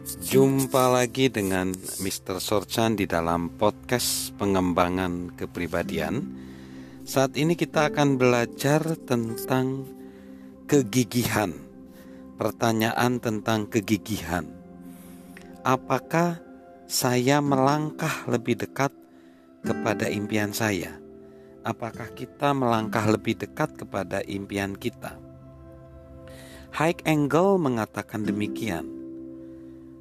Jumpa lagi dengan Mr. Sorchan di dalam podcast pengembangan kepribadian. Saat ini kita akan belajar tentang kegigihan. Pertanyaan tentang kegigihan. Apakah saya melangkah lebih dekat kepada impian saya? Apakah kita melangkah lebih dekat kepada impian kita? High Angle mengatakan demikian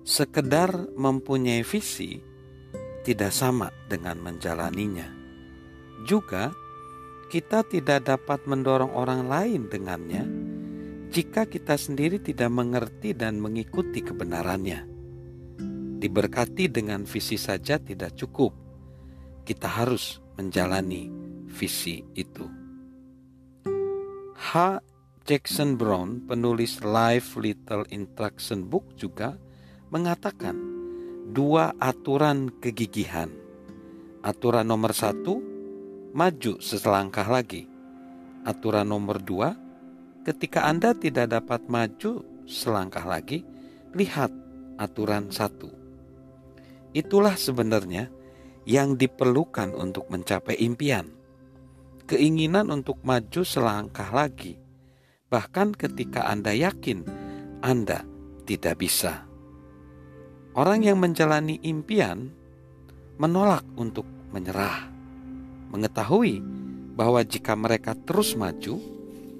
sekedar mempunyai visi tidak sama dengan menjalaninya. Juga, kita tidak dapat mendorong orang lain dengannya jika kita sendiri tidak mengerti dan mengikuti kebenarannya. Diberkati dengan visi saja tidak cukup, kita harus menjalani visi itu. H. Jackson Brown, penulis Life Little Instruction Book juga mengatakan dua aturan kegigihan. Aturan nomor satu, maju seselangkah lagi. Aturan nomor dua, ketika Anda tidak dapat maju selangkah lagi, lihat aturan satu. Itulah sebenarnya yang diperlukan untuk mencapai impian. Keinginan untuk maju selangkah lagi, bahkan ketika Anda yakin Anda tidak bisa. Orang yang menjalani impian menolak untuk menyerah, mengetahui bahwa jika mereka terus maju,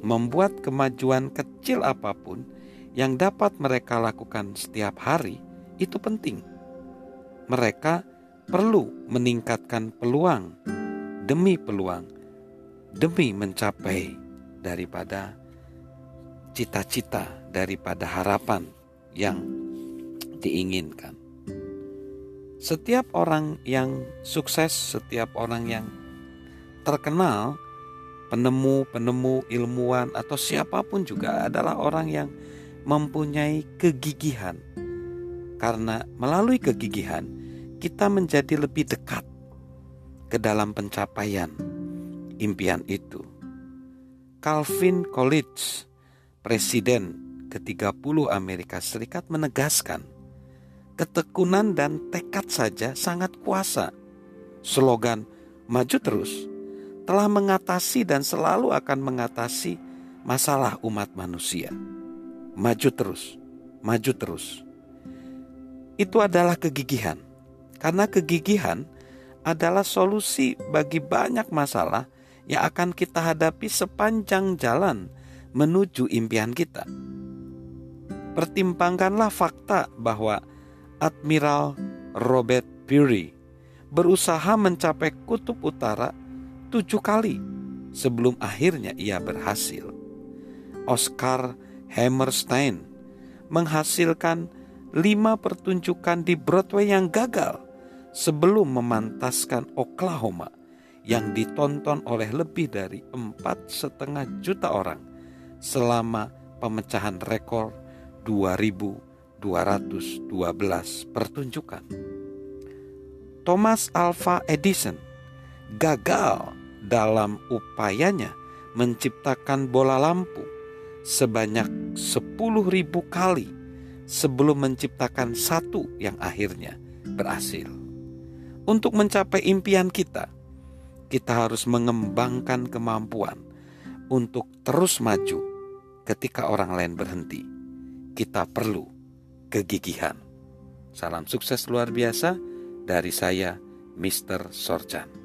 membuat kemajuan kecil apa pun yang dapat mereka lakukan setiap hari itu penting. Mereka perlu meningkatkan peluang demi peluang, demi mencapai daripada cita-cita, daripada harapan yang diinginkan. Setiap orang yang sukses, setiap orang yang terkenal, penemu-penemu, ilmuwan, atau siapa pun juga adalah orang yang mempunyai kegigihan. Karena melalui kegigihan, kita menjadi lebih dekat ke dalam pencapaian impian itu. Calvin Coolidge, presiden ke-30 Amerika Serikat menegaskan ketekunan dan tekad saja sangat kuasa. Slogan "Maju Terus" telah mengatasi dan selalu akan mengatasi masalah umat manusia. Maju terus, maju terus. Itu adalah kegigihan, karena kegigihan adalah solusi bagi banyak masalah yang akan kita hadapi sepanjang jalan menuju impian kita. Pertimbangkanlah fakta bahwa Admiral Robert Peary berusaha mencapai kutub utara tujuh kali sebelum akhirnya ia berhasil. Oscar Hammerstein menghasilkan lima pertunjukan di Broadway yang gagal sebelum memantaskan Oklahoma yang ditonton oleh lebih dari empat setengah juta orang selama pemecahan rekor 2000 212 pertunjukan. Thomas Alva Edison gagal dalam upayanya menciptakan bola lampu sebanyak 10.000 kali sebelum menciptakan satu yang akhirnya berhasil. Untuk mencapai impian kita, kita harus mengembangkan kemampuan untuk terus maju ketika orang lain berhenti. Kita perlu kegigihan. Salam sukses luar biasa dari saya, Mr. Sorjan.